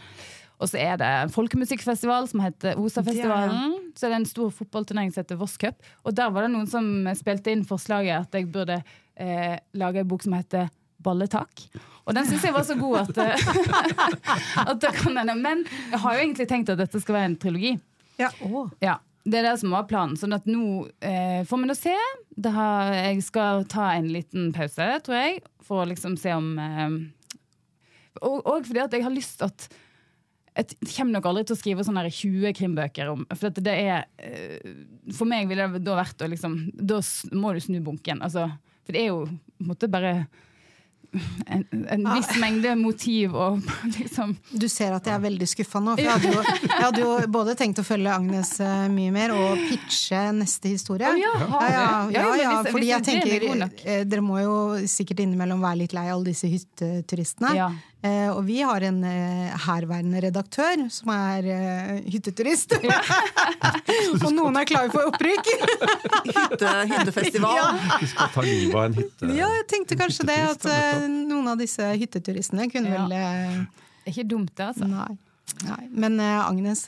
Og så er det en folkemusikkfestival som heter Osafestivalen. Så er det en stor fotballturnering som heter Voss Cup. Og der var det noen som spilte inn forslaget at jeg burde eh, lage en bok som heter Balletak. Og den syns jeg var så god at, eh, *laughs* at det kan hende. Men jeg har jo egentlig tenkt at dette skal være en trilogi. Ja. Å, Ja, det er det som var planen. Sånn at nå eh, får vi nå se. Det har, jeg skal ta en liten pause, tror jeg, for å liksom se om eh, og, og fordi at jeg har lyst at jeg kommer nok aldri til å skrive sånne 20 krimbøker om For at det er eh, For meg ville det da vært å liksom Da må du snu bunken. Altså, for det er jo på en måte bare en, en viss mengde motiv og *laughs* liksom Du ser at jeg er veldig skuffa nå. For jeg hadde, jo, jeg hadde jo både tenkt å følge Agnes eh, mye mer og pitche neste historie. Ja, ja, ja. Ja, ja, ja, fordi jeg er tenker eh, Dere må jo sikkert innimellom være litt lei alle disse hytteturistene. Eh, og vi har en eh, herværende redaktør som er eh, hytteturist. *laughs* og noen er klare for opprykk! *laughs* Hytte, hyttefestival. Ja. Du skal ta livet av en hytte. Ja, jeg tenkte kanskje det, at eh, noen av disse hytteturistene kunne Ja. vel eh, Det er ikke dumt, det, altså. Nei. Nei. Men eh, Agnes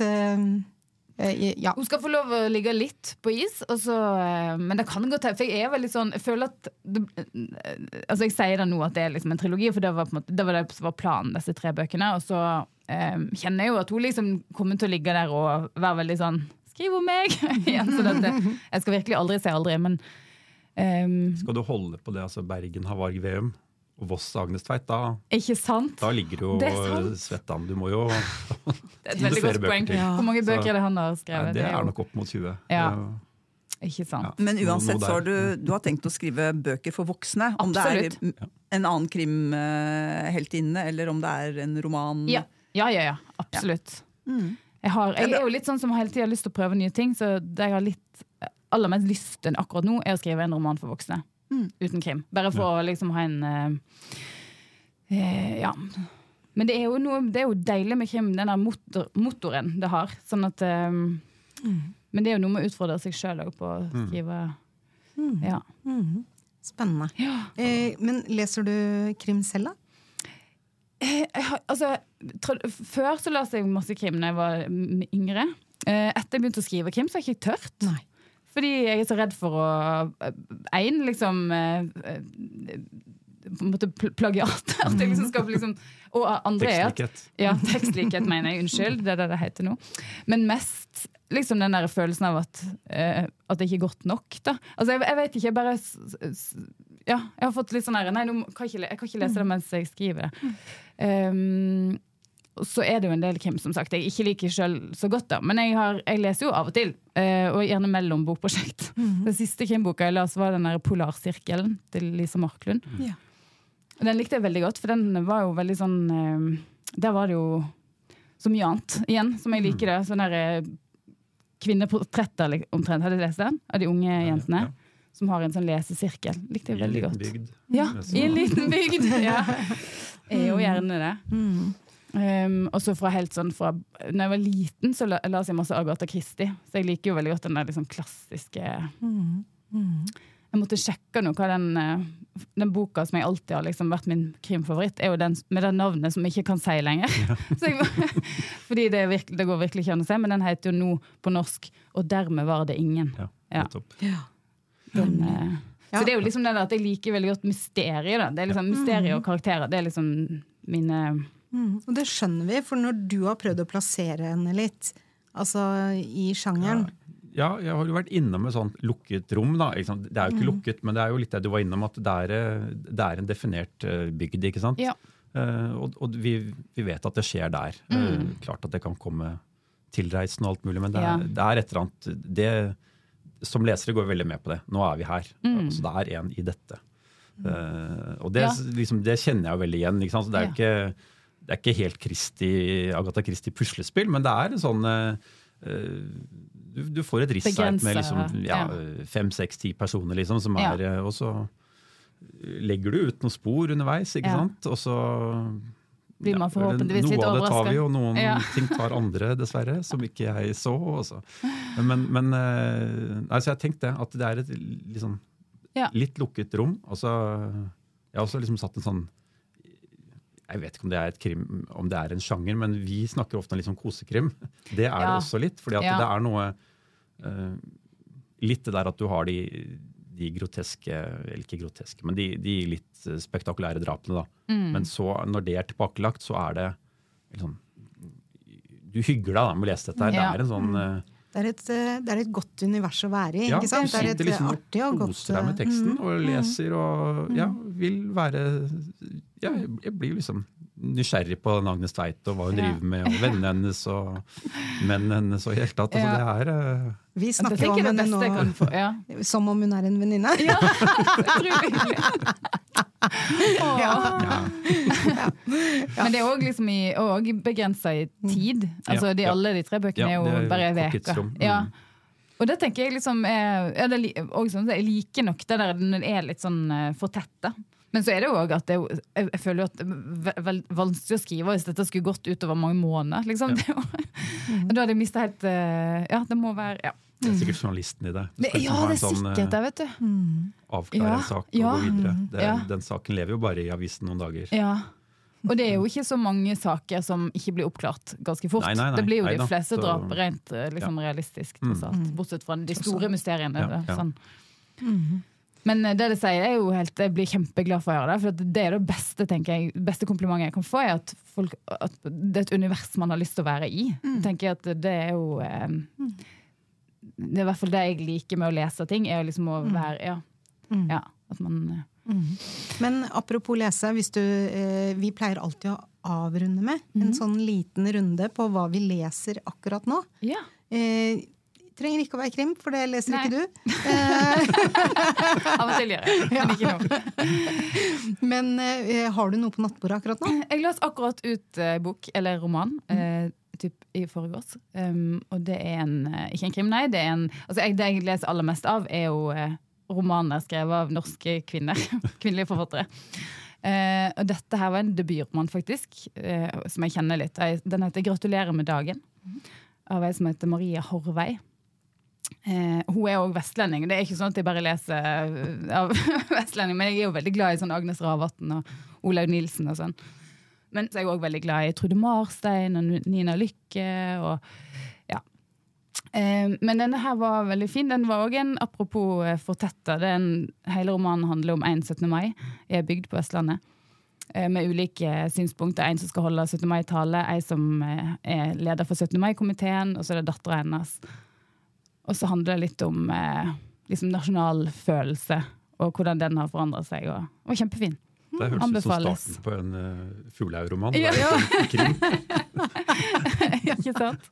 Ja. Hun skal få lov å ligge litt på is, og så, eh, men det kan godt hende. For jeg er veldig sånn Jeg føler at det, eh, Altså jeg sier det nå at det er liksom en trilogi, for det var, på en måte, det, var det som var planen, disse tre bøkene. Og så eh, kjenner jeg jo at hun liksom kommer til å ligge der og være veldig sånn Skriv om meg! *laughs* igjen, så dette, jeg skal virkelig aldri si aldri, men ehm, Skal du holde på det, altså Bergen har Varg Veum Voss Agnes Tveit, da, Ikke sant? da ligger jo sant. svett an. Du må jo *laughs* Det er et veldig godt poeng. Ja. Hvor mange bøker er det han har Nei, skrevet? Det er nok opp mot 20. Ja. Ikke sant. Ja. Men uansett så har du, du har tenkt å skrive bøker for voksne. Om det er en annen krimheltinne, eller om det er en roman. Ja, ja, ja. ja. Absolutt. Mm. Jeg, har, jeg er jo litt sånn som hele tida har lyst til å prøve nye ting, så det jeg har litt aller mest lyst til akkurat nå, er å skrive en roman for voksne. Mm. Uten krim. Bare for å liksom ha en eh, eh, Ja. Men det er, jo noe, det er jo deilig med krim, den der motor, motoren det har. Sånn at eh, Men det er jo noe med å utfordre seg sjøl òg på å skrive Ja. Mhm. Spennende. Eh, men leser du krim selv, da? Eh, har, altså, før så leste jeg masse krim da jeg var yngre. Eh, Etter jeg begynte å skrive krim, så har jeg ikke tørt. Nei. Fordi jeg er så redd for å Én, liksom eh, eh, på en måte plagiat. At jeg liksom skal liksom Og andre er Tekstlikhet. ja, tekstlikhet, mener jeg. Unnskyld, det er det det heter nå. Men mest liksom den der følelsen av at, uh, at det ikke er godt nok. da. Altså, jeg, jeg vet ikke, jeg bare Ja, jeg har fått litt sånn her Nei, nå kan jeg, ikke, jeg kan ikke lese det mens jeg skriver det. Um, så er det jo en del krim som sagt jeg ikke liker sjøl så godt, da. Men jeg, har, jeg leser jo av og til, eh, og gjerne mellom bokprosjekt. *laughs* Den siste krimboka jeg leste, var den der 'Polarsirkelen' til Lisa Marklund. Ja. Den likte jeg veldig godt, for den var jo veldig sånn eh, Der var det jo så mye annet igjen som jeg liker det. Sånne der, eh, kvinneportretter omtrent. Har du lest den? Av de unge jentene. Ja. Som har en sånn lesesirkel. Likte I jeg en veldig godt. bygd. Ja, liten bygd. Ja, i en liten bygd! Ja. *laughs* Jeg er jo gjerne det. Mm. Um, og så fra helt sånn fra Når jeg var liten, så la- las jeg masse Agatha Christie. Så jeg liker jo veldig godt den der liksom klassiske Jeg måtte sjekke noe hva den, eh, den boka som jeg alltid har liksom vært min krimfavoritt, er jo den med det navnet som jeg ikke kan si lenger. *laughs* Så jeg, *laughs* fordi det, er virkelig, det går virkelig ikke an å si, men den heter jo nå på norsk 'Og dermed var det ingen'. Ja, Ja. Den, eh, Ja. Så det er jo liksom det der at jeg liker veldig godt mysteriet. Da. Det er liksom Mysteriet og karakterer. Det er liksom mine Mm, og det skjønner vi, for når du har prøvd å plassere henne litt, altså i sjangeren Ja, jeg har jo vært innom et sånt lukket rom. da. Det er jo ikke lukket, men det er jo litt det du var innom, at det er, eh, det er en definert eh, bygd. ikke sant? Ja. Uh, og og vi, vi vet at det skjer der. Eh, klart at det kan komme tilreisende og alt mulig, men det er, Ja. det er et eller annet det, Som lesere går vi veldig med på det. Nå er vi her. Altså, det er en i dette. Uh, og det, Ja. liksom, det kjenner jeg jo veldig igjen. ikke sant? Så det er jo ikke, det er ikke helt Christi, Agatha Christie puslespill, men det er en sånn eh, eh, du, du får et risseark med liksom, ja, fem, seks, ti personer, liksom, som er ja. Og så legger du ut noen spor underveis, ikke Ja. sant? Og så Blir man forhåpentligvis litt Noe av det tar vi, og noen Ja. ting tar andre, dessverre, som ikke jeg så. Også. Men, men eh, altså, jeg har tenkt det, at det er et liksom, litt lukket rom. Altså, jeg har også liksom satt en sånn jeg vet ikke om det er et krim, om det er en sjanger, men vi snakker ofte om sånn kosekrim. *laughs* Det er Ja. det også litt. fordi at Ja. det er noe uh, Litt det der at du har de, de groteske Eller ikke groteske, men de, de litt spektakulære drapene. da. Mm. Men så, når det er tilbakelagt, så er det liksom Du hygger deg da med å lese dette her. Ja. Det er en sånn eh, Det er, et, eh, det er et godt univers å være i. ja, ikke sant? du Det er et liksom eh, artig og og godt koser deg med eh, teksten mm, og leser og ja, vil være ja, Jeg blir liksom nysgjerrig på Agnes Tveit og hva hun Ja. driver med, og vennene hennes og mennene hennes og i det hele tatt. Altså, Ja. det er eh, Vi snakker om henne nå få. Ja. *laughs* som om hun er en venninne. *laughs* Ja, utrolig *laughs* hyggelig. Ja. ja, Men det er òg liksom i- begrensa i tid. Altså de. Alle de tre bøkene Ja, er jo er bare ei uke. Mm. Ja. Og det tenker jeg liksom er, er, det er sånn, Jeg liker nok det der den er litt sånn fortetta. for tette. Men så er det jo òg at det jeg, føler at det er vanskelig å skrive hvis dette skulle gått utover mange måneder. Liksom. Det er jo- Da hadde jeg mista helt eh, Ja, det må være ja. det er sikkert journalisten i det. Det, liksom ja, det er sånn, sikkert det, vet du. eh, Avklare Ja, en sak og ja. gå videre. Det, Ja. Den saken lever jo bare i avisen noen dager. Ja. Og det er jo ikke så mange saker som ikke blir oppklart ganske fort. Nei, nei, nei. Det blir jo de fleste Så- drap rent eh, liksom, realistisk, tross alt. Bortsett fra de store mysteriene. Ja, ja. Sånn. Men eh, det det sier, er jo helt, jeg blir kjempeglad for å gjøre det. For det er det beste tenker jeg, beste komplimentet jeg kan få, er at, folk, at det er et univers man har lyst til å være i. tenker jeg at Det er jo eh, Det er i hvert fall det jeg liker med å lese ting. er liksom å være, ja, ja, at man... eh, Men apropos lese, du, eh, vi pleier alltid å avrunde med en sånn liten runde på hva vi leser akkurat nå. Ja. Eh, trenger ikke å være krim, for det leser Nei. ikke du. Eh, *laughs* Av og til gjør jeg, men ikke nå. *laughs* men uh, har du noe på nattbordet akkurat nå? Jeg løs akkurat ut uh, bok, eller roman, Uh, typ i forgårs. Um, og det er en Ikke en krim, nei. Det, er en, altså jeg, det jeg leser aller mest av, er jo romaner skrevet av norske kvinner. *laughs* Kvinnelige forfattere. Uh, og dette her var en debutroman, faktisk, uh, som jeg kjenner litt. Den heter 'Gratulerer med dagen', av ei som heter Maria Horvei. Eh, hun er òg vestlending. Det er ikke sånn at jeg bare leser eh, av *laughs* vestlending, men jeg er jo veldig glad i sånn Agnes Ravatn og Olaug Nilsen og sånn. Men så er jeg òg veldig glad i Trude Marstein og Nina Lykke. og ja. Eh, men denne her var veldig fin. Den var òg en apropos eh, fortetta. det Hele romanen handler om 1. 17. mai Jeg er bygd på Østlandet. eh, Med ulike synspunkter. En som skal holde 17. mai-tale, en som eh, er leder for 17. mai-komiteen, og så er det dattera hennes. Og så handler det litt om eh, liksom nasjonalfølelse, og hvordan den har forandra seg. Og, og kjempefin. Det høres ut som starten på en uh, Fuglehaug-roman. Ja. *laughs* ja. ikke sant?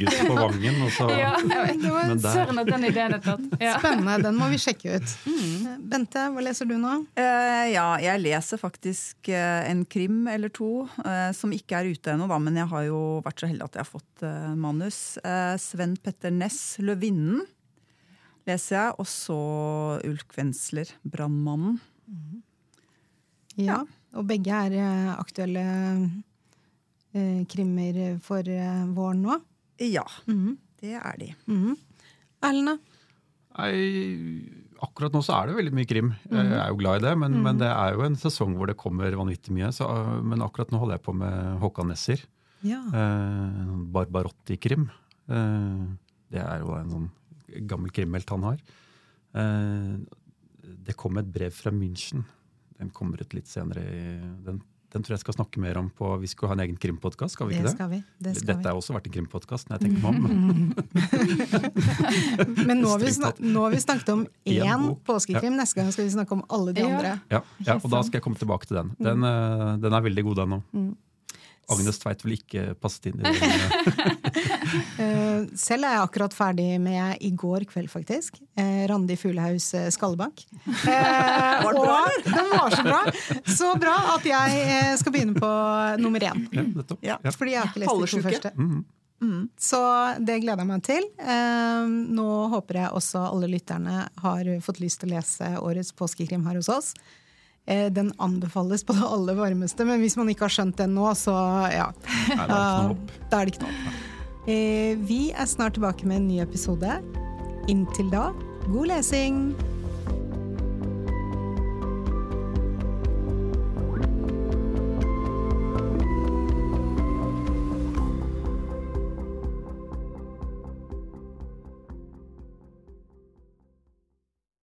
Gutt på vangen, og så Ja, jeg vet. Søren at den ideen er tatt. Ja. Spennende, den må vi sjekke ut. Mm. Bente, hva leser du nå? Uh, ja, jeg leser faktisk uh, en krim eller to uh, som ikke er ute ennå, da, men jeg har jo vært så heldig at jeg har fått eh, manus. Eh, Sven Petter Ness, 'Løvinnen', leser jeg. Og så Ulf Wensler, 'Brannmannen'. Ja, og begge er eh, aktuelle eh, krimmer for eh, våren nå. Ja, Mhm. det er de. Mhm. Erlend, da? Nei, akkurat nå så er det veldig mye krim. Jeg er jo glad i det, men, men det er jo en sesong hvor det kommer vanvittig mye. Så, men akkurat nå holder jeg på med Håkan Nesser. Ja. Eh, Barbarotti-krim. Eh, det er jo en sånn gammel krimhelt han har. Eh, det kom et brev fra München. Den kommer ut litt senere. i- Den, den tror jeg skal snakke mer om på Vi skal ha en egen krimpodkast, skal vi ikke det? skal vi. Det skal Dette har også vært en krimpodkast, når jeg tenker meg om. Men *laughs* nå har vi, snak nå har vi snakket om Én påskekrim. Neste gang skal vi snakke om alle de andre. Ja, ja, og da skal jeg komme tilbake til den. Den, eh, den er veldig god, den òg. Agnes Tveit vil ikke passet inn i den. *laughs* Eh, selv er jeg akkurat ferdig med i går kveld, faktisk. Eh, Randi Fuglehaus eh. *laughs* Eh, bra, og den var så bra! Så bra at jeg skal begynne på nummer én. Ja. Fordi jeg har ikke lest de to første. Mm. Så det gleder jeg meg til. Eh, nå håper jeg også alle lytterne har fått lyst til å lese årets påskekrim her hos oss. Eh, den anbefales på det aller varmeste, men hvis man ikke har skjønt den nå, så ja. Nei, håp. Da er det ikke noe håp. Eh, vi er snart tilbake med en ny episode. Inntil da, god lesing!